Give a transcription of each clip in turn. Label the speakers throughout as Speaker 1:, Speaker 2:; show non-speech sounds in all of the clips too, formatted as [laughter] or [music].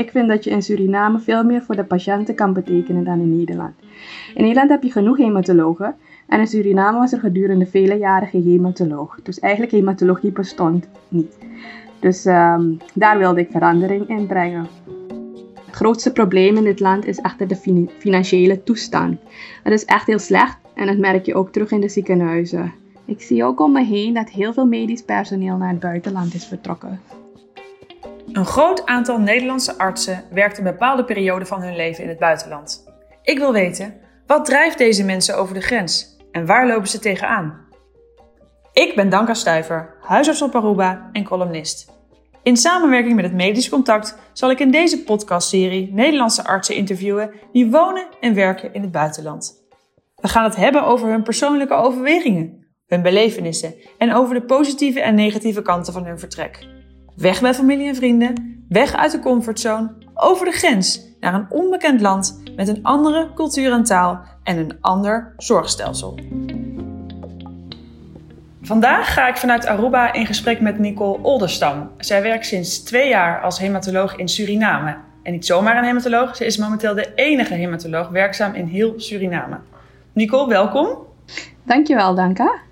Speaker 1: Ik vind dat je in Suriname veel meer voor de patiënten kan betekenen dan in Nederland. In Nederland heb je genoeg hematologen en in Suriname was er gedurende vele jaren geen hematoloog. Dus eigenlijk hematologie bestond niet. Dus ehm, daar wilde ik verandering in brengen. Het grootste probleem in dit land is echter de financiële toestand. Het is echt heel slecht en dat merk je ook terug in de ziekenhuizen. Ik zie ook om me heen dat heel veel medisch personeel naar het buitenland is vertrokken.
Speaker 2: Een groot aantal Nederlandse artsen werkt een bepaalde periode van hun leven in het buitenland. Ik wil weten, wat drijft deze mensen over de grens en waar lopen ze tegenaan? Ik ben Danka Stuiver, huisarts op Aruba en columnist. In samenwerking met het Medisch Contact zal ik in deze podcastserie Nederlandse artsen interviewen die wonen en werken in het buitenland. We gaan het hebben over hun persoonlijke overwegingen, hun belevenissen en over de positieve en negatieve kanten van hun vertrek. Weg bij familie en vrienden, weg uit de comfortzone, over de grens naar een onbekend land met een andere cultuur en taal en een ander zorgstelsel. Vandaag ga ik vanuit Aruba in gesprek met Nicole Olderstam. Zij werkt sinds twee jaar als hematoloog in Suriname. En niet zomaar een hematoloog, ze is momenteel de enige hematoloog werkzaam in heel Suriname. Nicole, welkom.
Speaker 1: Dankjewel, Danka.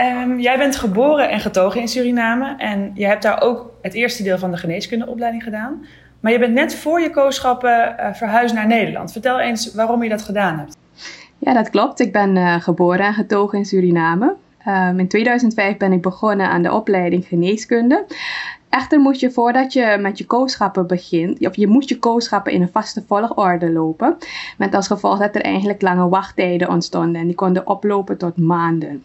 Speaker 2: Um, jij bent geboren en getogen in Suriname en je hebt daar ook het eerste deel van de geneeskundeopleiding gedaan. Maar je bent net voor je kooschappen uh, verhuisd naar Nederland. Vertel eens waarom je dat gedaan hebt.
Speaker 1: Ja, dat klopt. Ik ben uh, geboren en getogen in Suriname. Um, in 2005 ben ik begonnen aan de opleiding geneeskunde. Echter moet je voordat je met je kooschappen begint, of je moet je kooschappen in een vaste volgorde lopen. Met als gevolg dat er eigenlijk lange wachttijden ontstonden en die konden oplopen tot maanden.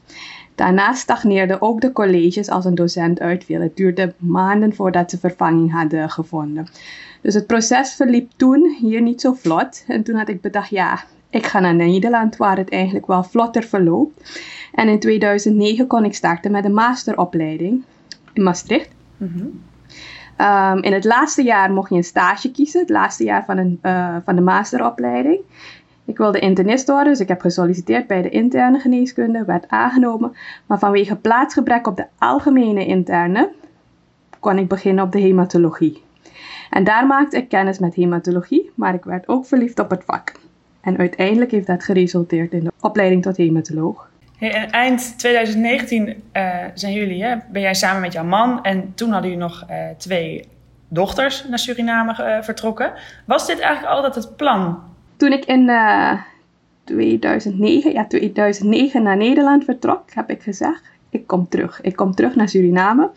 Speaker 1: Daarnaast stagneerden ook de colleges als een docent uitviel. Het duurde maanden voordat ze vervanging hadden gevonden. Dus het proces verliep toen hier niet zo vlot. En toen had ik bedacht, ja, ik ga naar Nederland waar het eigenlijk wel vlotter verloopt. En in 2009 kon ik starten met een masteropleiding in Maastricht. Mhm. Ehm, in het laatste jaar mocht je een stage kiezen, het laatste jaar van, een, uh, van de masteropleiding. Ik wilde internist worden, dus ik heb gesolliciteerd bij de interne geneeskunde, werd aangenomen. Maar vanwege plaatsgebrek op de algemene interne kon ik beginnen op de hematologie. En daar maakte ik kennis met hematologie, maar ik werd ook verliefd op het vak. En uiteindelijk heeft dat geresulteerd in de opleiding tot hematoloog.
Speaker 2: Hey, eind 2019 uh, eh, zijn jullie, hè, ben jij samen met jouw man en toen hadden jullie nog uh, twee dochters naar Suriname uh, vertrokken. Was dit eigenlijk altijd het plan
Speaker 1: toen ik in 2009, ja, 2009 naar Nederland vertrok, heb ik gezegd: ik kom terug. Ik kom terug naar Suriname.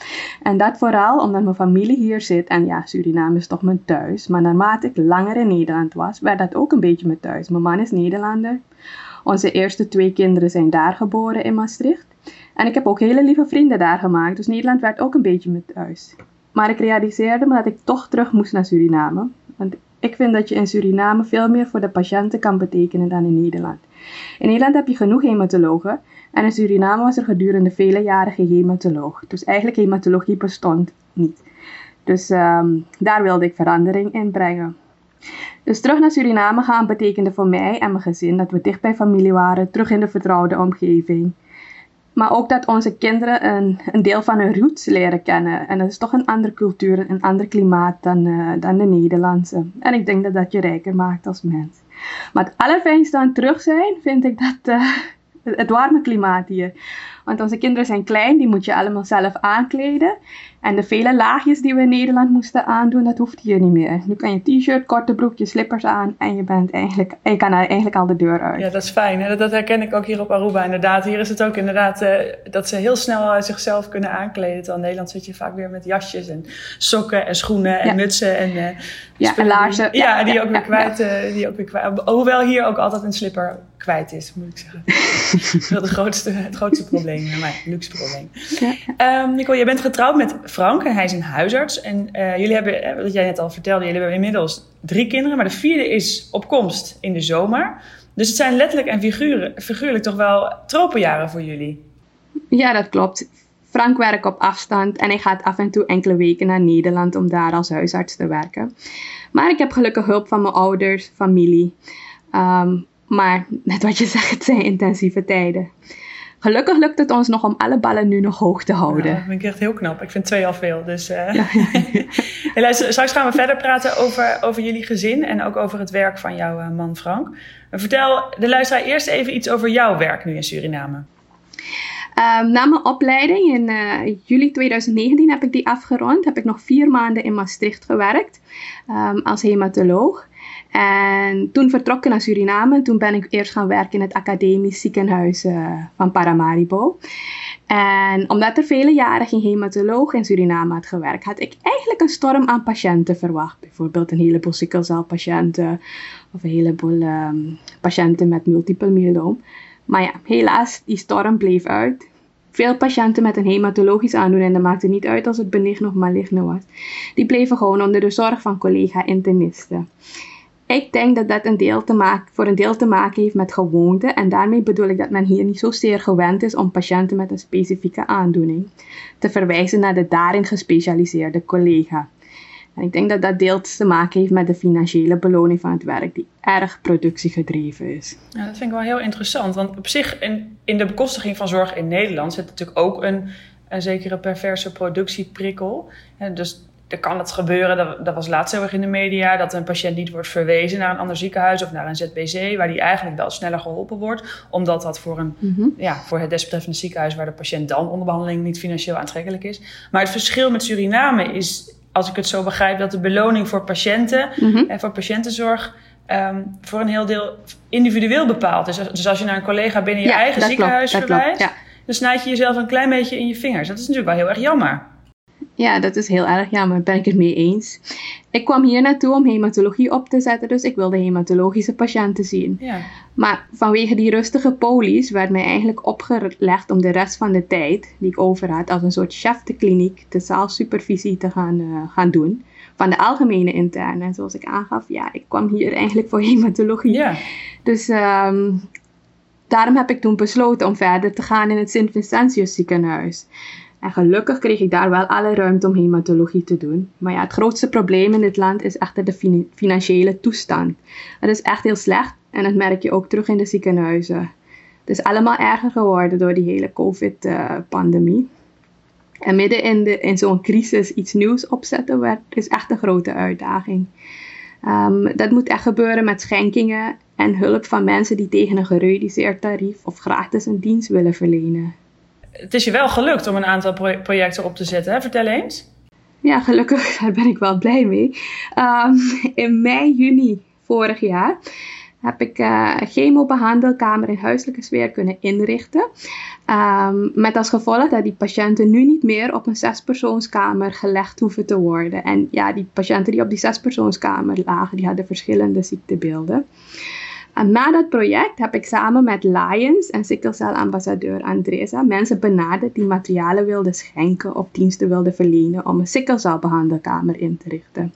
Speaker 1: En dat vooral omdat mijn familie hier zit. En ja, Suriname is toch mijn thuis. Maar naarmate ik langer in Nederland was, werd dat ook een beetje mijn thuis. Mijn man is Nederlander. Onze eerste twee kinderen zijn daar geboren in Maastricht. En ik heb ook hele lieve vrienden daar gemaakt. Dus Nederland werd ook een beetje mijn thuis. Maar ik realiseerde me dat ik toch terug moest naar Suriname. Ik vind dat je in Suriname veel meer voor de patiënten kan betekenen dan in Nederland. In Nederland heb je genoeg hematologen en in Suriname was er gedurende vele jaren geen hematoloog. Dus eigenlijk hematologie bestond niet. Dus ehm, daar wilde ik verandering in brengen. Dus terug naar Suriname gaan betekende voor mij en mijn gezin dat we dicht bij familie waren, terug in de vertrouwde omgeving. Maar ook dat onze kinderen een, een deel van hun roots leren kennen. En dat is toch een andere cultuur, een ander klimaat dan, uh, dan de Nederlandse. En ik denk dat dat je rijker maakt als mens. Maar het allerfijnste aan terug zijn, vind ik dat uh, het warme klimaat hier. Want onze kinderen zijn klein, die moet je allemaal zelf aankleden. En de vele laagjes die we in Nederland moesten aandoen, dat hoeft hier niet meer. Nu kan je t-shirt, korte broekje, slippers aan en je, bent eigenlijk, je kan eigenlijk al de deur uit.
Speaker 2: Ja, dat is fijn. Hè? Dat herken ik ook hier op Aruba inderdaad. Hier is het ook inderdaad uh, dat ze heel snel zichzelf kunnen aankleden. Terwijl in Nederland zit je vaak weer met jasjes en sokken en schoenen en mutsen. En, uh,
Speaker 1: ja, en laarzen.
Speaker 2: ja, die, ook weer kwijt, uh, die ook weer kwijt. Hoewel hier ook altijd een slipper kwijt is, moet ik zeggen. [laughs] dat is het grootste, het grootste probleem, mijn luxe probleem. Ja. Um, Nicole, je bent getrouwd met Frank en hij is een huisarts. En uh, jullie hebben, eh, wat jij net al vertelde, jullie hebben inmiddels drie kinderen, maar de vierde is op komst in de zomer. Dus het zijn letterlijk en figuurlijk, figuurlijk toch wel tropenjaren voor jullie.
Speaker 1: Ja, dat klopt. Frank werkt op afstand en hij gaat af en toe enkele weken naar Nederland om daar als huisarts te werken. Maar ik heb gelukkig hulp van mijn ouders, familie. Um, maar net wat je [laughs] zegt, het zijn intensieve tijden. gelukkig lukt het ons nog om alle ballen nu nog hoog te houden. Ja,
Speaker 2: dat vind ik echt heel knap. Ik vind twee al veel. Dus, uh... ja, [laughs] ja, straks gaan we verder praten over, over jullie gezin en ook over het werk van jouw uh, man Frank. Maar vertel de luisteraar eerst even iets over jouw werk nu in Suriname.
Speaker 1: Um, na mijn opleiding in uh, juli 2019 heb ik die afgerond. Heb ik nog vier maanden in Maastricht gewerkt um, als hematoloog. En toen vertrok ik naar Suriname. Toen ben ik eerst gaan werken in het academisch ziekenhuis uh, van Paramaribo. En omdat er vele jaren geen hematoloog in Suriname had gewerkt, had ik eigenlijk een storm aan patiënten verwacht. Bijvoorbeeld een heleboel sikkelcelpatiënten of een heleboel um, patiënten met multiple myeloom. Maar ja, helaas, die storm bleef uit. Veel patiënten met een hematologisch aandoening, en dat maakte niet uit als het benign of maligne was, die bleven gewoon onder de zorg van collega-internisten. Ik denk dat dat een deel te maken, voor een deel te maken heeft met gewoonte. En daarmee bedoel ik dat men hier niet zozeer gewend is om patiënten met een specifieke aandoening te verwijzen naar de daarin gespecialiseerde collega. En ik denk dat dat deels te maken heeft met de financiële beloning van het werk, die erg productiegedreven is.
Speaker 2: Ja, dat vind ik wel heel interessant. Want op zich, in, de bekostiging van zorg in Nederland zit natuurlijk ook een, een zekere perverse productieprikkel. dus er kan het gebeuren, dat, dat was laatst heel erg in de media, dat een patiënt niet wordt verwezen naar een ander ziekenhuis of naar een ZBC, waar die eigenlijk wel sneller geholpen wordt, omdat dat voor, een, mhm. ja, voor het desbetreffende ziekenhuis waar de patiënt dan onder behandeling niet financieel aantrekkelijk is. Maar het verschil met Suriname is, als ik het zo begrijp, dat de beloning voor patiënten mhm. en voor patiëntenzorg um, voor een heel deel individueel bepaald is. Dus als je naar een collega binnen je eigen ziekenhuis verwijst, dan snijd je jezelf een klein beetje in je vingers. Dat is natuurlijk wel heel erg jammer.
Speaker 1: Ja, dat is heel erg jammer, ben ik het mee eens. Ik kwam hier naartoe om hematologie op te zetten, dus ik wilde hematologische patiënten zien. Ja. Maar vanwege die rustige polies werd mij eigenlijk opgelegd om de rest van de tijd die ik over had als een soort chef de kliniek de zaalsupervisie te gaan, uh, gaan doen. Van de algemene interne. En zoals ik aangaf, ja, ik kwam hier eigenlijk voor hematologie. Ja. Dus um, daarom heb ik toen besloten om verder te gaan in het Sint-Vincentius ziekenhuis. En gelukkig kreeg ik daar wel alle ruimte om hematologie te doen. Maar ja, het grootste probleem in dit land is echter de financiële toestand. Het is echt heel slecht en dat merk je ook terug in de ziekenhuizen. Het is allemaal erger geworden door die hele COVID-pandemie. En midden in, in zo'n crisis iets nieuws opzetten werd, is echt een grote uitdaging. Um, dat moet echt gebeuren met schenkingen en hulp van mensen die tegen een gereduceerd tarief of gratis een dienst willen verlenen
Speaker 2: het is je wel gelukt om een aantal projecten op te zetten. Hè? Vertel eens.
Speaker 1: Ja, gelukkig. [laughs] Daar ben ik wel blij mee. Um, in mei, juni vorig jaar heb ik uh, een chemobehandelkamer in huiselijke sfeer kunnen inrichten. Um, met als gevolg dat die patiënten nu niet meer op een zespersoonskamer gelegd hoeven te worden. En ja, die patiënten die op die zespersoonskamer lagen, die hadden verschillende ziektebeelden. En na dat project heb ik samen met Lions en sikkelcelambassadeur Andresa mensen benaderd die materialen wilden schenken of diensten wilden verlenen om een sikkelcelbehandelkamer in te richten.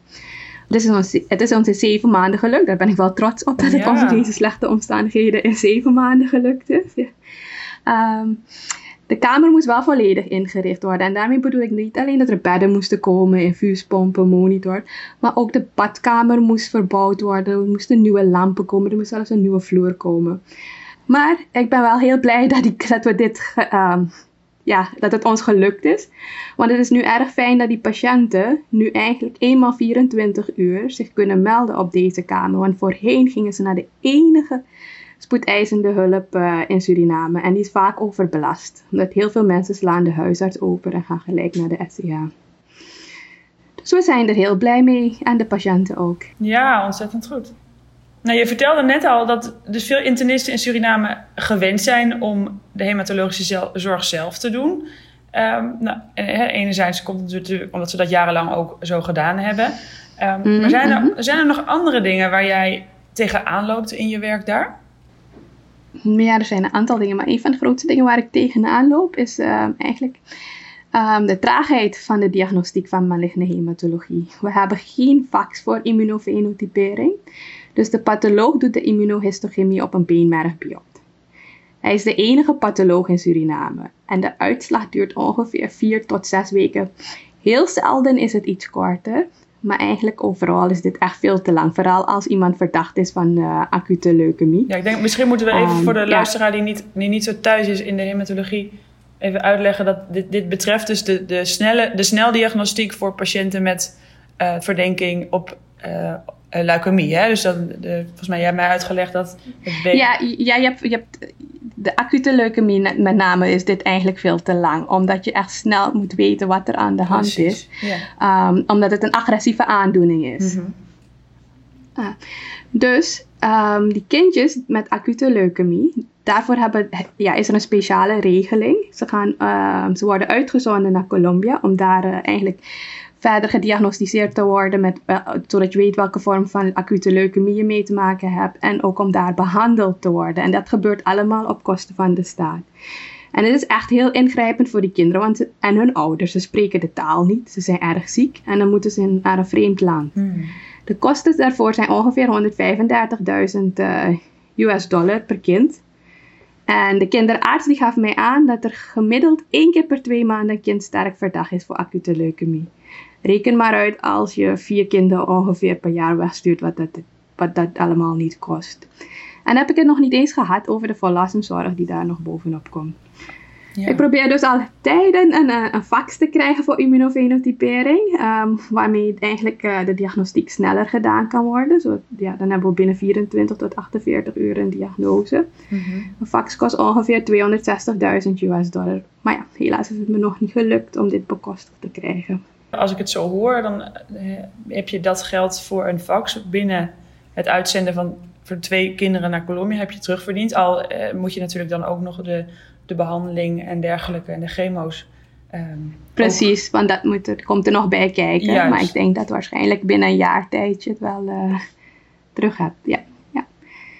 Speaker 1: Het is, ons, het is ons in zeven maanden gelukt. Daar ben ik wel trots op dat het onder deze slechte omstandigheden in zeven maanden gelukt is. Ja. Um, de kamer moest wel volledig ingericht worden. En daarmee bedoel ik niet alleen dat er bedden moesten komen, infuuspompen, monitor. Maar ook de badkamer moest verbouwd worden. Er moesten nieuwe lampen komen. Er moest zelfs een nieuwe vloer komen. Maar ik ben wel heel blij dat, ik, we dit... Uh, ja, dat het ons gelukt is. Want het is nu erg fijn dat die patiënten nu eigenlijk eenmaal 24 uur zich kunnen melden op deze kamer. Want voorheen gingen ze naar de enige spoedeisende hulp uh, in Suriname. En die is vaak overbelast. Omdat heel veel mensen slaan de huisarts open en gaan gelijk naar de SCH. Dus we zijn er heel blij mee en de patiënten ook.
Speaker 2: Ja, ontzettend goed. Nou, je vertelde net al dat dus veel internisten in Suriname gewend zijn om de hematologische zorg zelf te doen. Um, nou, enerzijds komt het natuurlijk omdat ze dat jarenlang ook zo gedaan hebben. Um, mm Maar zijn er, mhm. zijn er nog andere dingen waar jij tegenaan loopt in je werk daar?
Speaker 1: Ja, er zijn een aantal dingen, maar een van de grootste dingen waar ik tegenaan loop is uh, eigenlijk um, de traagheid van de diagnostiek van maligne hematologie. We hebben geen fax voor immunofenotypering, dus de patholoog doet de immunohistochemie op een beenmergbiopt. Hij is de enige patholoog in Suriname en de uitslag duurt ongeveer 4 tot 6 weken. Heel zelden is het iets korter, Maar eigenlijk overal is dit echt veel te lang. Vooral als iemand verdacht is van uh, acute leukemie.
Speaker 2: Ja, ik denk misschien moeten we even um, voor de luisteraar die, niet, die niet zo thuis is in de hematologie... even uitleggen dat dit, dit betreft dus de, de, snelle, de sneldiagnostiek voor patiënten met uh, verdenking op uh, leukemie. Hè? Dus dat, de, volgens mij, jij hebt mij uitgelegd dat... Het
Speaker 1: ja, je, hebt, je hebt de acute leukemie met name is dit eigenlijk veel te lang. Omdat je echt snel moet weten wat er aan de hand Precies, is. Ja. Um, omdat het een agressieve aandoening is. Mm -hmm. ah, dus um, die kindjes met acute leukemie, daarvoor hebben, ja, is er een speciale regeling. Ze, gaan, uh, ze worden uitgezonden naar Colombia om daar uh, eigenlijk verder gediagnosticeerd te worden, met, zodat je weet welke vorm van acute leukemie je mee te maken hebt en ook om daar behandeld te worden. En dat gebeurt allemaal op kosten van de staat. En het is echt heel ingrijpend voor die kinderen want en hun ouders. Ze spreken de taal niet, ze zijn erg ziek en dan moeten ze naar een vreemd land. Hmm. De kosten daarvoor zijn ongeveer 135.000 uh, US dollar per kind. En de kinderarts die gaf mij aan dat er gemiddeld één keer per twee maanden een kind sterk verdacht is voor acute leukemie. Reken maar uit als je vier kinderen ongeveer per jaar wegstuurt, wat dat, wat dat allemaal niet kost. En heb ik het nog niet eens gehad over de volwassenzorg die daar nog bovenop komt. Ja. Ik probeer dus al tijden een, eh, een fax te krijgen voor immunofenotypering, um, waarmee eigenlijk uh, de diagnostiek sneller gedaan kan worden. Zo, ja, dan hebben we binnen 24 tot 48 uur een diagnose. Mm -hmm. Een fax kost ongeveer 260.000 US dollar. Maar ja, helaas is het me nog niet gelukt om dit bekostigd te krijgen.
Speaker 2: Als ik het zo hoor, dan eh, heb je dat geld voor een fax binnen het uitzenden van voor twee kinderen naar Colombia heb je terugverdiend. Al eh, moet je natuurlijk dan ook nog de, de behandeling en dergelijke en de chemo's.
Speaker 1: Um, Precies, want dat moet er, komt er nog bij kijken. Maar ik denk dat waarschijnlijk binnen een jaar tijd je het wel uh, terug hebt. Ja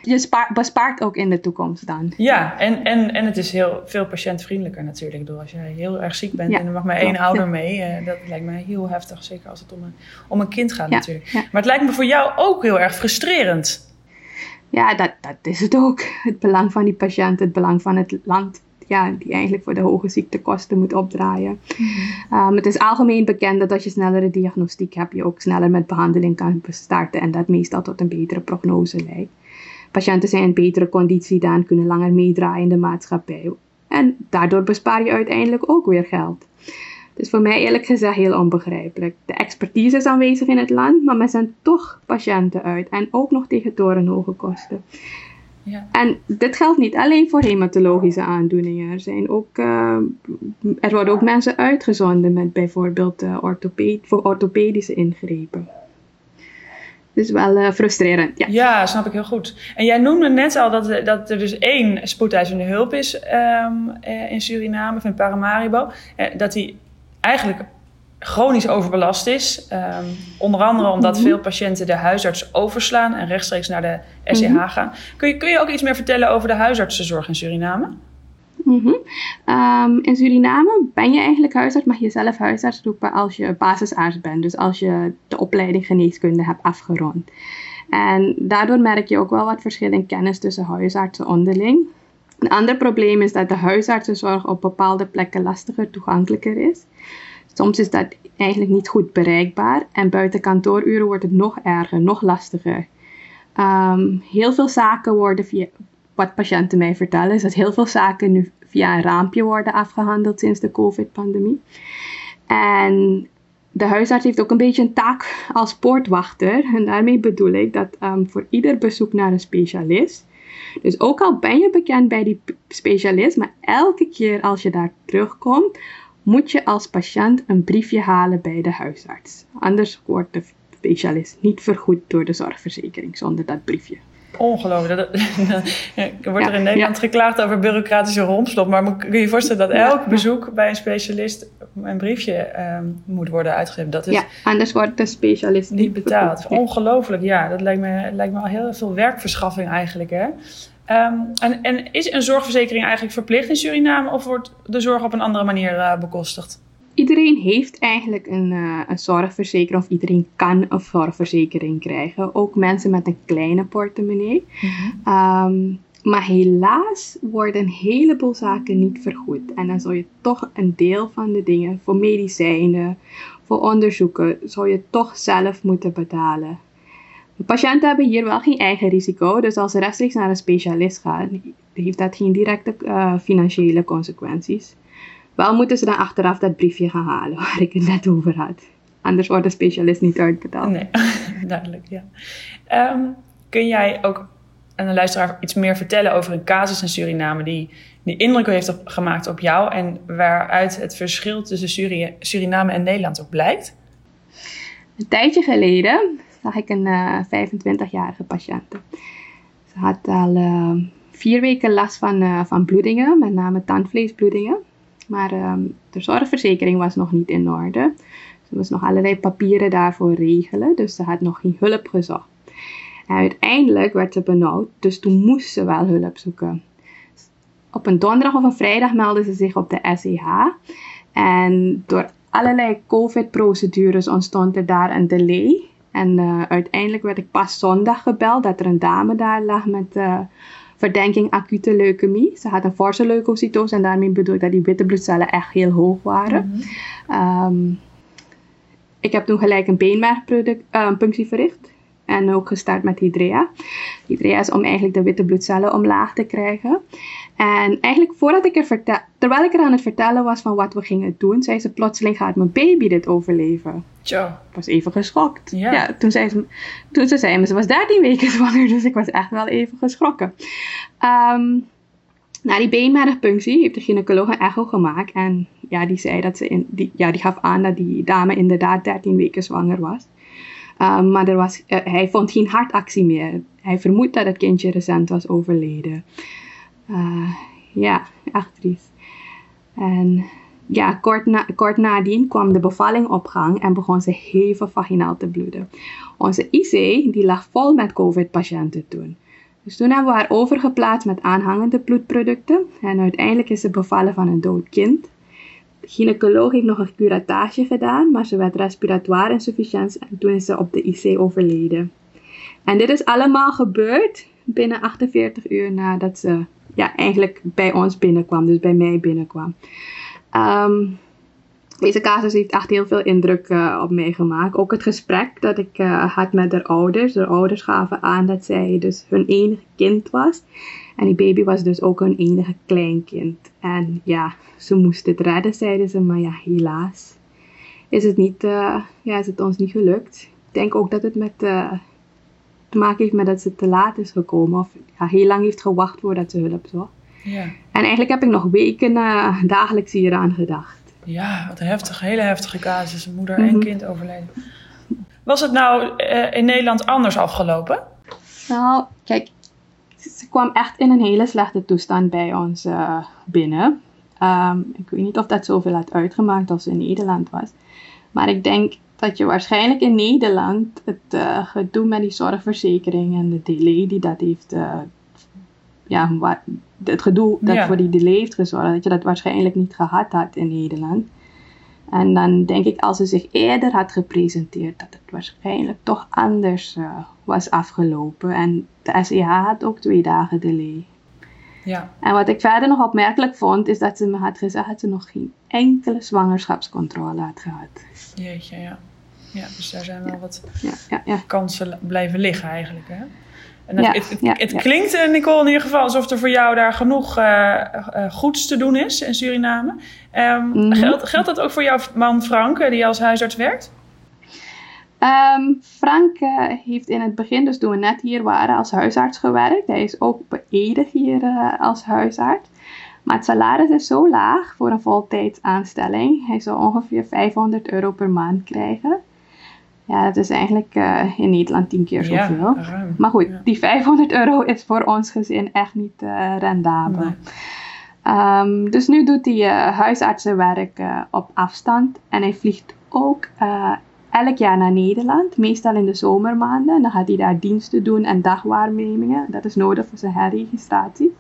Speaker 1: je spaart, bespaart ook in de toekomst dan.
Speaker 2: Ja, en, en, en het is heel veel patiëntvriendelijker natuurlijk. Door als jij heel erg ziek bent en er mag maar één ouder mee. Uh, dat lijkt me heel heftig, zeker als het om een, om een kind gaat natuurlijk. Maar het lijkt me voor jou ook heel erg frustrerend.
Speaker 1: Ja, dat, dat is het ook. Het belang van die patiënt, het belang van het land ja, die eigenlijk voor de hoge ziektekosten moet opdraaien. Mhm. Um, het is algemeen bekend dat als je snellere diagnostiek hebt, je ook sneller met behandeling kan starten en dat meestal tot een betere prognose leidt. Patiënten zijn in betere conditie dan, kunnen langer meedraaien in de maatschappij. En daardoor bespaar je uiteindelijk ook weer geld. Dus voor mij eerlijk gezegd heel onbegrijpelijk. De expertise is aanwezig in het land, maar men zendt toch patiënten uit. En ook nog tegen torenhoge kosten. Ja. En dit geldt niet alleen voor hematologische aandoeningen. Er, zijn ook, uh, er worden ook mensen uitgezonden met bijvoorbeeld uh, orthoped voor orthopedische ingrepen. Dus wel uh, frustrerend. Ja.
Speaker 2: ja, snap ik heel goed. En jij noemde net al dat, dat er dus één spoedeisende hulp is um, in Suriname, van Paramaribo. Uh, dat die eigenlijk chronisch overbelast is. Um, onder andere omdat mhm. veel patiënten de huisarts overslaan en rechtstreeks naar de SCH mm gaan. Kun je, kun je ook iets meer vertellen over de huisartsenzorg in Suriname?
Speaker 1: Mm in Suriname ben je eigenlijk huisarts, mag je zelf huisarts roepen als je basisarts bent. Dus als je de opleiding geneeskunde hebt afgerond. En daardoor merk je ook wel wat verschil in kennis tussen huisartsen onderling. Een ander probleem is dat de huisartsenzorg op bepaalde plekken lastiger toegankelijker is. Soms is dat eigenlijk niet goed bereikbaar en buiten kantooruren wordt het nog erger, nog lastiger. Um, heel veel zaken worden via, wat patiënten mij vertellen, is dat heel veel zaken nu via een raampje worden afgehandeld sinds de COVID-pandemie. En de huisarts heeft ook een beetje een taak als poortwachter. En daarmee bedoel ik dat um, voor ieder bezoek naar een specialist. Dus ook al ben je bekend bij die specialist, maar elke keer als je daar terugkomt, moet je als patiënt een briefje halen bij de huisarts. Anders wordt de specialist niet vergoed door de zorgverzekering zonder dat briefje.
Speaker 2: Ongelooflijk. [laughs] Er wordt er in Nederland geklaagd over bureaucratische rompslop. Maar kun je je voorstellen dat elk bezoek bij een specialist een briefje um, moet worden uitgegeven? Dat is
Speaker 1: ja, anders wordt de specialist
Speaker 2: niet betaald. Ongelooflijk, ja. Dat lijkt me, lijkt me al heel veel werkverschaffing eigenlijk. Hè? Um, en, en, is een zorgverzekering eigenlijk verplicht in Suriname of wordt de zorg op een andere manier uh, bekostigd?
Speaker 1: Iedereen heeft eigenlijk een, uh, een zorgverzekering of iedereen kan een zorgverzekering krijgen. Ook mensen met een kleine portemonnee. Mhm. Ehm, Maar helaas worden een heleboel zaken niet vergoed. En dan zou je toch een deel van de dingen, voor medicijnen, voor onderzoeken, zou je toch zelf moeten betalen. De patiënten hebben hier wel geen eigen risico, dus als ze rechtstreeks naar een specialist gaan, heeft dat geen directe uh, financiële consequenties. Wel moeten ze dan achteraf dat briefje gaan halen waar ik het net over had. Anders wordt de specialist niet uitbetaald.
Speaker 2: Nee, [laughs] duidelijk, ja. Um, kun jij ook aan de luisteraar iets meer vertellen over een casus in Suriname die, die indruk heeft gemaakt op jou en waaruit het verschil tussen Suriname en Nederland ook blijkt?
Speaker 1: Een tijdje geleden zag ik een uh, eh, 25-jarige patiënte. Ze had al uh, vier weken last van, uh, van bloedingen, met name tandvleesbloedingen. Maar um, de zorgverzekering was nog niet in orde. Ze moest nog allerlei papieren daarvoor regelen, dus ze had nog geen hulp gezocht. En uiteindelijk werd ze benauwd, dus toen moest ze wel hulp zoeken. Op een donderdag of een vrijdag meldde ze zich op de SEH. En door allerlei COVID-procedures ontstond er daar een delay. En uh, uiteindelijk werd ik pas zondag gebeld dat er een dame daar lag met uh, verdenking acute leukemie. Ze had een forse leukocytose en daarmee bedoel ik dat die witte bloedcellen echt heel hoog waren. Mm -hmm. um, ik heb toen gelijk een beenmergpunctie uh, verricht. En ook gestart met Hydrea. Hydrea is om eigenlijk de witte bloedcellen omlaag te krijgen. En eigenlijk voordat ik er vertel, terwijl ik er aan het vertellen was van wat we gingen doen, zei ze plotseling gaat mijn baby dit overleven.
Speaker 2: Tja.
Speaker 1: Ik was even geschokt. Ja. ja toen, zei ze, toen ze zei me, ze was 13 weken [laughs] zwanger, dus ik was echt wel even geschrokken. Um, na die beenmergpunctie heeft de gynaecoloog een echo gemaakt. En ja, die zei dat ze in, die, ja, die gaf aan dat die dame inderdaad 13 weken zwanger was. Um, maar er was, uh, hij vond geen hartactie meer. Hij vermoedt dat het kindje recent was overleden. Uh, ja, echt triest. En ja, kort, na, kort nadien kwam de bevalling op gang en begon ze hevig vaginaal te bloeden. Onze IC die lag vol met COVID-patiënten toen. Dus toen hebben we haar overgeplaatst met aanhangende bloedproducten en uiteindelijk is ze bevallen van een dood kind. Gynaecoloog heeft nog een curatage gedaan, maar ze werd respiratoire insufficiënt en toen is ze op de IC overleden. En dit is allemaal gebeurd binnen 48 uur nadat ze ja, eigenlijk bij ons binnenkwam, dus bij mij binnenkwam. Um, deze casus heeft echt heel veel indruk uh, op mij gemaakt. Ook het gesprek dat ik uh, had met de ouders. De ouders gaven aan dat zij dus hun enige kind was. En die baby was dus ook hun enige kleinkind. En ja, ze moest het redden, zeiden ze. Maar ja, helaas is het, niet, uh, ja, is het ons niet gelukt. Ik denk ook dat het met, te maken heeft met dat ze te laat is gekomen. Of ja, heel lang heeft gewacht voordat ze hulp zocht. Ja. En eigenlijk heb ik nog weken dagelijks hieraan gedacht.
Speaker 2: Ja, wat een heftige, hele heftige casus. Moeder en mhm. kind overleden. Was het nou uh, in Nederland anders afgelopen?
Speaker 1: Nou, kijk, ze kwam echt in een hele slechte toestand bij ons uh, binnen. Um, ik weet niet of dat zoveel had uitgemaakt als ze in Nederland was. Maar ik denk dat je waarschijnlijk in Nederland het uh, gedoe met die zorgverzekering en de delay die dat heeft ja, wat, het gedoe dat voor die delay heeft gezorgd, dat je dat waarschijnlijk niet gehad had in Nederland. En dan denk ik, als ze zich eerder had gepresenteerd, dat het waarschijnlijk toch anders uh, was afgelopen. En de SEH had ook twee dagen delay. Ja. En wat ik verder nog opmerkelijk vond, is dat ze me had gezegd dat ze nog geen enkele zwangerschapscontrole had gehad.
Speaker 2: Jeetje, ja. Ja, dus daar zijn wel wat ja, ja, kansen blijven liggen eigenlijk, hè? En het, het, het, het klinkt, eh, Nicole, in ieder geval alsof er voor jou daar genoeg uh, uh, goeds te doen is in Suriname. Um, mm -hmm. geldt, geldt dat ook voor jouw man Frank, die als huisarts werkt?
Speaker 1: Um, Frank heeft in het begin, dus toen we net hier waren, als huisarts gewerkt. Hij is ook beëdigd hier als huisarts. Maar het salaris is zo laag voor een voltijdsaanstelling. Hij zou ongeveer 500 euro per maand krijgen. Ja, dat is eigenlijk uh, in Nederland tien keer zoveel. Ja, maar goed, ja. die 500 euro is voor ons gezin echt niet uh, rendabel. Nee. Um, dus nu doet hij uh, huisartsenwerk op afstand. En hij vliegt ook elk jaar naar Nederland, meestal in de zomermaanden. Dan gaat hij daar diensten doen en dagwaarnemingen. Dat is nodig voor zijn herregistratie.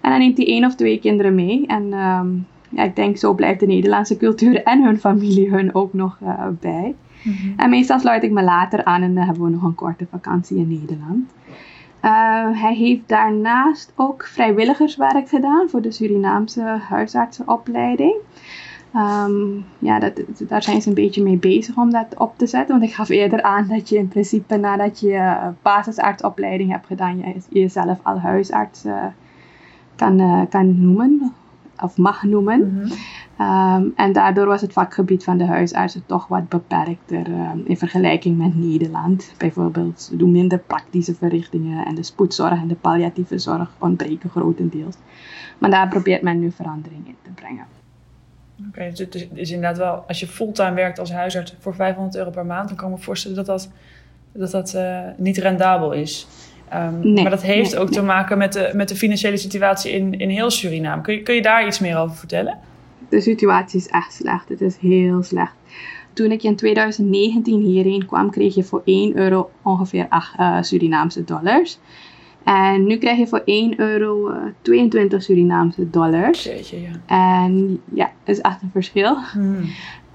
Speaker 1: En dan neemt hij één of twee kinderen mee. En um, ja, ik denk zo blijft de Nederlandse cultuur en hun familie hun ook nog bij. Mhm. En meestal sluit ik me later aan en dan hebben we nog een korte vakantie in Nederland. hij heeft daarnaast ook vrijwilligerswerk gedaan voor de Surinaamse huisartsenopleiding. Um, ja, dat, daar zijn ze een beetje mee bezig om dat op te zetten. Want ik gaf eerder aan dat je in principe nadat je basisartsopleiding hebt gedaan, je jezelf al huisarts uh, kan, uh, kan noemen of mag noemen. Mm um, en daardoor was het vakgebied van de huisartsen toch wat beperkter um, in vergelijking met Nederland. Bijvoorbeeld, ze doen minder praktische verrichtingen en de spoedzorg en de palliatieve zorg ontbreken grotendeels. Maar daar probeert men nu verandering in te brengen.
Speaker 2: Oké, okay, dus het is, is, inderdaad wel, als je fulltime werkt als huisarts voor 500 euro per maand, dan kan ik me voorstellen dat dat, dat, dat uh, niet rendabel is. Um, nee, maar dat heeft nee, ook nee. te maken met de, met de financiële situatie in, in heel Suriname. Kun je, kun je daar iets meer over vertellen?
Speaker 1: De situatie is echt slecht. Het is heel slecht. Toen ik in 2019 hierheen kwam, kreeg je voor 1 euro ongeveer 8 uh, Surinaamse dollars. En nu krijg je voor 1 euro uh, 22 Surinaamse dollars.
Speaker 2: Jeetje, ja.
Speaker 1: En ja, dat is echt een verschil. Hmm.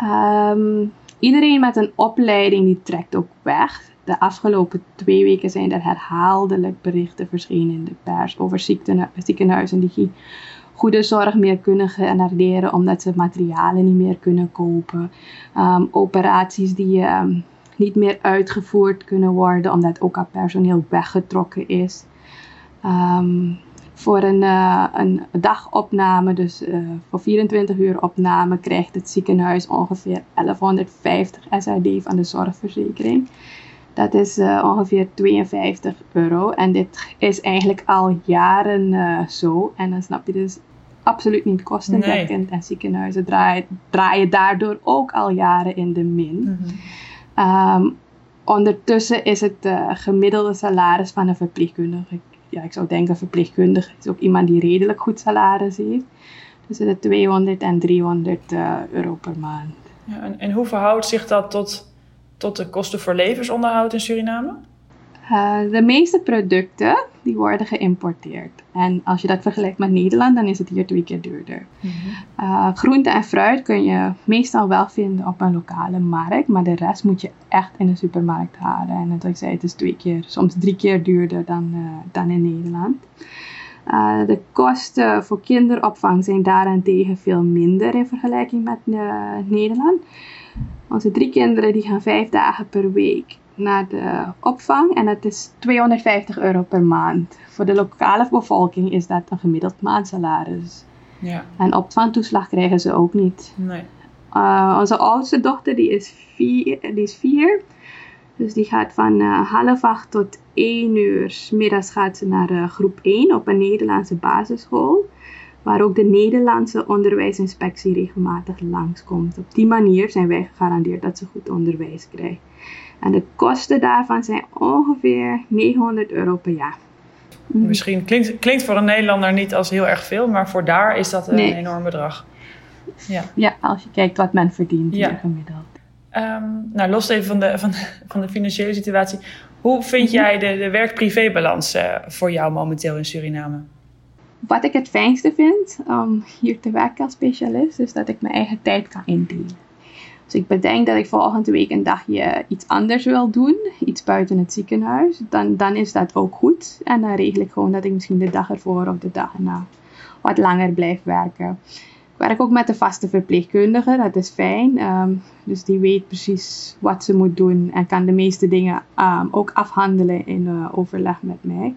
Speaker 1: Um, iedereen met een opleiding die trekt ook weg. De afgelopen twee weken zijn er herhaaldelijk berichten verschenen in de pers over ziekenhuizen die goede zorg meer kunnen genereren omdat ze materialen niet meer kunnen kopen. Um, operaties die um, niet meer uitgevoerd kunnen worden omdat ook al personeel weggetrokken is. Um, voor een, uh, een dagopname, dus uh, voor 24 uur opname, krijgt het ziekenhuis ongeveer 1150 SRD van de zorgverzekering. Dat is uh, ongeveer 52 euro. En dit is eigenlijk al jaren zo. En dan snap je dus absoluut niet kostendekkend. Nee. En ziekenhuizen draaien, draaien daardoor ook al jaren in de min. -hmm. um, ondertussen is het gemiddelde salaris van een verpleegkundige ja, ik zou denken verpleegkundige is ook iemand die redelijk goed salaris heeft. Tussen de 200 en 300 uh, euro per maand.
Speaker 2: Ja, en, en hoe verhoudt zich dat tot, tot de kosten voor levensonderhoud in Suriname?
Speaker 1: Uh, de meeste producten die worden geïmporteerd. En als je dat vergelijkt met Nederland, dan is het hier twee keer duurder. Mm -hmm. uh, groente en fruit kun je meestal wel vinden op een lokale markt, maar de rest moet je echt in de supermarkt halen. En zoals ik zei, het is twee keer, soms drie keer duurder dan, uh, dan in Nederland. Uh, de kosten voor kinderopvang zijn daarentegen veel minder in vergelijking met Nederland. Onze drie kinderen die gaan vijf dagen per week naar de opvang en dat is 250 euro per maand. Voor de lokale bevolking is dat een gemiddeld maandsalaris.
Speaker 2: Ja.
Speaker 1: En opvangtoeslag krijgen ze ook niet.
Speaker 2: Nee.
Speaker 1: Uh, onze oudste dochter die is, vier, die is vier. Dus die gaat van uh, half acht tot één uur. Middags gaat ze naar uh, groep 1 op een Nederlandse basisschool. Waar ook de Nederlandse onderwijsinspectie regelmatig langskomt. Op die manier zijn wij gegarandeerd dat ze goed onderwijs krijgen. En de kosten daarvan zijn ongeveer 900 euro per jaar.
Speaker 2: Misschien klinkt, klinkt voor een Nederlander niet als heel erg veel, maar voor daar is dat een nee. enorm bedrag.
Speaker 1: Ja. ja, als je kijkt wat men verdient
Speaker 2: ja.
Speaker 1: gemiddeld.
Speaker 2: Um, nou, los even van de, van, de, van de financiële situatie. Hoe vind -hmm. jij de, de werk-privé-balans uh, voor jou momenteel in Suriname?
Speaker 1: Wat ik het fijnste vind om hier te werken als specialist, is dat ik mijn eigen tijd kan indelen. Dus ik bedenk dat ik volgende week een dagje iets anders wil doen, iets buiten het ziekenhuis, dan, dan is dat ook goed. En dan regel ik gewoon dat ik misschien de dag ervoor of de dag erna wat langer blijf werken. Ik werk ook met de vaste verpleegkundige, dat is fijn. Um, dus die weet precies wat ze moet doen en kan de meeste dingen um, ook afhandelen in uh, overleg met mij.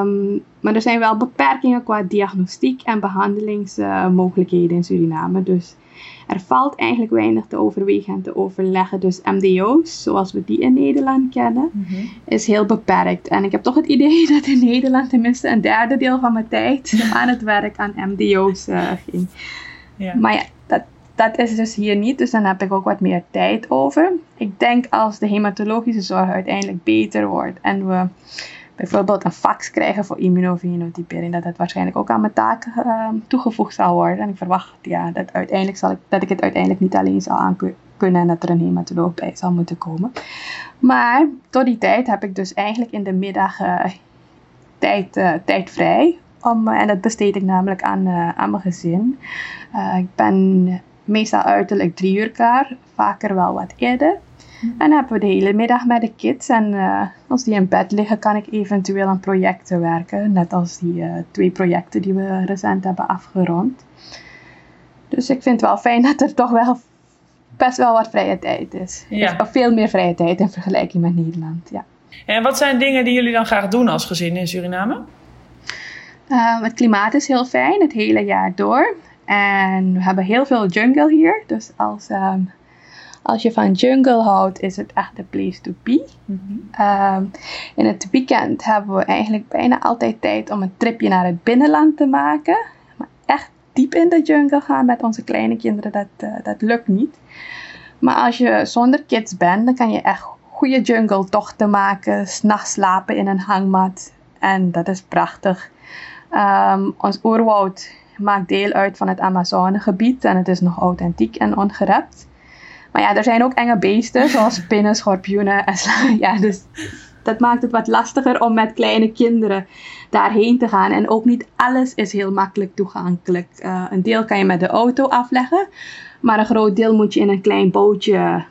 Speaker 1: Um, maar er zijn wel beperkingen qua diagnostiek en behandelingsmogelijkheden in Suriname. Dus er valt eigenlijk weinig te overwegen en te overleggen. Dus MDO's, zoals we die in Nederland kennen, mm -hmm. is heel beperkt. En ik heb toch het idee [laughs] dat in Nederland tenminste een derde deel van mijn tijd [laughs] aan het werk aan MDO's uh, ging.
Speaker 2: Ja.
Speaker 1: Maar ja, dat, dat is dus hier niet, dus dan heb ik ook wat meer tijd over. Ik denk als de hematologische zorg uiteindelijk beter wordt en we bijvoorbeeld een fax krijgen voor immunofenotypering, dat het waarschijnlijk ook aan mijn taak uh, toegevoegd zal worden. En ik verwacht ja, dat, uiteindelijk zal ik, dat ik het uiteindelijk niet alleen zal aan kunnen en dat er een hematoloog bij zal moeten komen. Maar tot die tijd heb ik dus eigenlijk in de middag uh, tijd, uh, tijd vrij. Om, en dat besteed ik namelijk aan, aan mijn gezin. ik ben meestal uiterlijk drie uur klaar, vaker wel wat eerder. En dan hebben we de hele middag met de kids. En eh, als die in bed liggen, kan ik eventueel aan projecten werken. Net als die eh, twee projecten die we recent hebben afgerond. Dus ik vind het wel fijn dat er toch wel best wel wat vrije tijd is.
Speaker 2: Ja.
Speaker 1: Dus veel meer vrije tijd in vergelijking met Nederland. Ja.
Speaker 2: En wat zijn dingen die jullie dan graag doen als gezin in Suriname?
Speaker 1: Uh, het klimaat is heel fijn het hele jaar door. En we hebben heel veel jungle hier. Dus als, um, als je van jungle houdt, is het echt de place to be. Mm -hmm. um, in het weekend hebben we eigenlijk bijna altijd tijd om een tripje naar het binnenland te maken. Maar echt diep in de jungle gaan met onze kleine kinderen, dat, uh, dat lukt niet. Maar als je zonder kids bent, dan kan je echt goede jungle tochten maken. S'nachts slapen in een hangmat. En dat is prachtig. Um, ons oerwoud maakt deel uit van het Amazonegebied en het is nog authentiek en ongerept. Maar ja, er zijn ook enge beesten, zoals [laughs] spinnen, schorpioenen en [laughs] ja, dus dat maakt het wat lastiger om met kleine kinderen daarheen te gaan. En ook niet alles is heel makkelijk toegankelijk. Uh, een deel kan je met de auto afleggen, maar een groot deel moet je in een klein bootje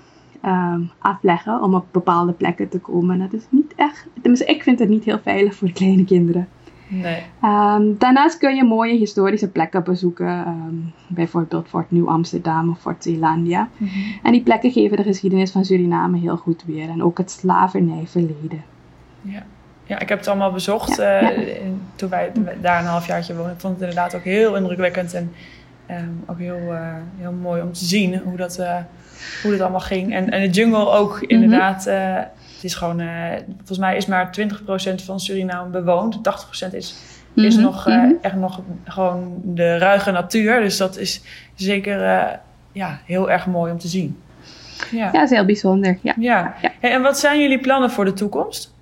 Speaker 1: um, afleggen om op bepaalde plekken te komen. Dat is niet echt, tenminste ik vind het niet heel veilig voor kleine kinderen.
Speaker 2: Nee.
Speaker 1: Um, daarnaast kun je mooie historische plekken bezoeken, um, bijvoorbeeld Fort Nieuw Amsterdam of Fort Zeelandia. Mm -hmm. En die plekken geven de geschiedenis van Suriname heel goed weer en ook het slavernijverleden.
Speaker 2: Ja. ja, ik heb het allemaal bezocht ja, ja. In, toen wij daar een halfjaartje woonden. Ik vond het inderdaad ook heel indrukwekkend en um, ook heel, uh, heel mooi om te zien hoe dat, uh, hoe dat allemaal ging. En, en de jungle ook inderdaad. Mm -hmm. Het is gewoon, uh, volgens mij is maar 20% van Suriname bewoond. 80% is, mm -hmm. is nog, uh, mm -hmm. echt nog gewoon de ruige natuur. Dus dat is zeker uh, ja, heel erg mooi om te zien.
Speaker 1: Ja, ja dat is heel bijzonder. Ja.
Speaker 2: ja. ja. Hey, en wat zijn jullie plannen voor de toekomst?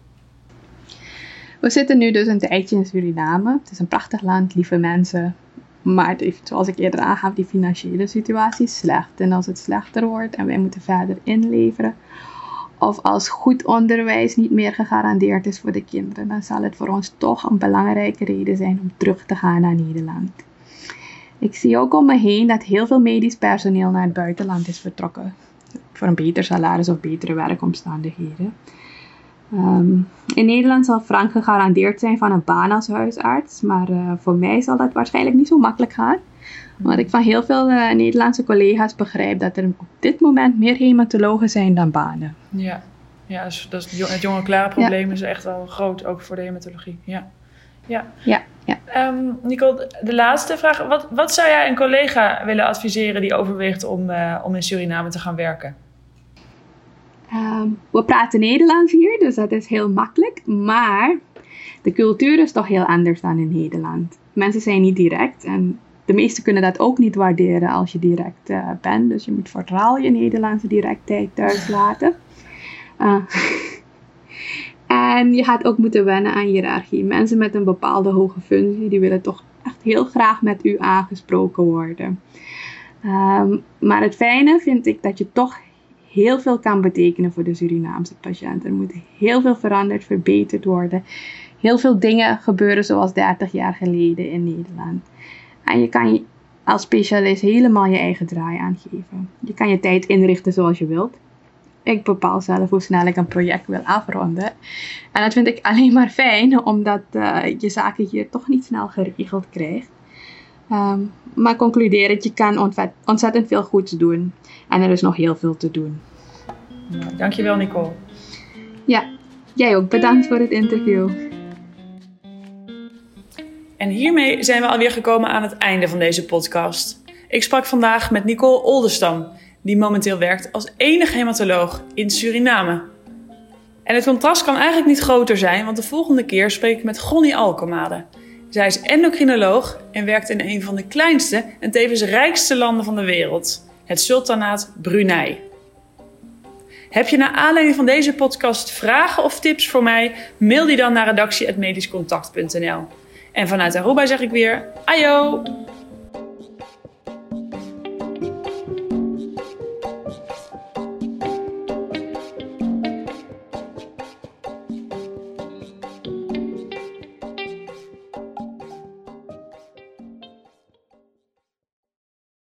Speaker 1: We zitten nu dus een tijdje in Suriname. Het is een prachtig land, lieve mensen. Maar zoals ik eerder aangaf, die financiële situatie is slecht. En als het slechter wordt en wij moeten verder inleveren of als goed onderwijs niet meer gegarandeerd is voor de kinderen, dan zal het voor ons toch een belangrijke reden zijn om terug te gaan naar Nederland. Ik zie ook om me heen dat heel veel medisch personeel naar het buitenland is vertrokken. Voor een beter salaris of betere werkomstandigheden. Um, in Nederland zal Frank gegarandeerd zijn van een baan als huisarts, maar uh, voor mij zal dat waarschijnlijk niet zo makkelijk gaan. Want ik van heel veel uh, Nederlandse collega's begrijp dat er op dit moment meer hematologen zijn dan banen.
Speaker 2: Ja, ja dus, het jonge klare probleem ja. is echt wel groot, ook voor de hematologie. Ja, ja.
Speaker 1: ja, ja.
Speaker 2: Um, Nicole, de laatste vraag. Wat, wat zou jij een collega willen adviseren die overweegt om, uh, om in Suriname te gaan werken?
Speaker 1: Um, we praten Nederlands hier, dus dat is heel makkelijk. Maar de cultuur is toch heel anders dan in Nederland. Mensen zijn niet direct en de meesten kunnen dat ook niet waarderen als je direct uh, bent. Dus je moet vooral je Nederlandse directheid thuis laten. Uh, [laughs] en je gaat ook moeten wennen aan hiërarchie. Mensen met een bepaalde hoge functie, die willen toch echt heel graag met u aangesproken worden. Um, maar het fijne vind ik dat je toch heel veel kan betekenen voor de Surinaamse patiënt. Er moet heel veel veranderd, verbeterd worden. Heel veel dingen gebeuren zoals 30 jaar geleden in Nederland. En je kan als specialist helemaal je eigen draai aangeven. Je kan je tijd inrichten zoals je wilt. Ik bepaal zelf hoe snel ik een project wil afronden. En dat vind ik [laughs] alleen maar fijn, omdat uh, je zaken hier toch niet snel geregeld krijgt. Um, maar concluderend, je kan ontzettend veel goeds doen. En er is nog heel veel te doen.
Speaker 2: Dankjewel, Nicole.
Speaker 1: Ja, jij ook. Bedankt voor het interview.
Speaker 2: En hiermee zijn we alweer gekomen aan het einde van deze podcast. Ik sprak vandaag met Nicole Oldestam, die momenteel werkt als enige hematoloog in Suriname. En het contrast kan eigenlijk niet groter zijn, want de volgende keer spreek ik met Gonnie Alkemade. Zij is endocrinoloog en werkt in een van de kleinste en tevens rijkste landen van de wereld, het Sultanaat Brunei. Heb je naar aanleiding van deze podcast vragen of tips voor mij? Mail die dan naar redactie.medischcontact.nl. En vanuit Aruba zeg ik weer, ayo!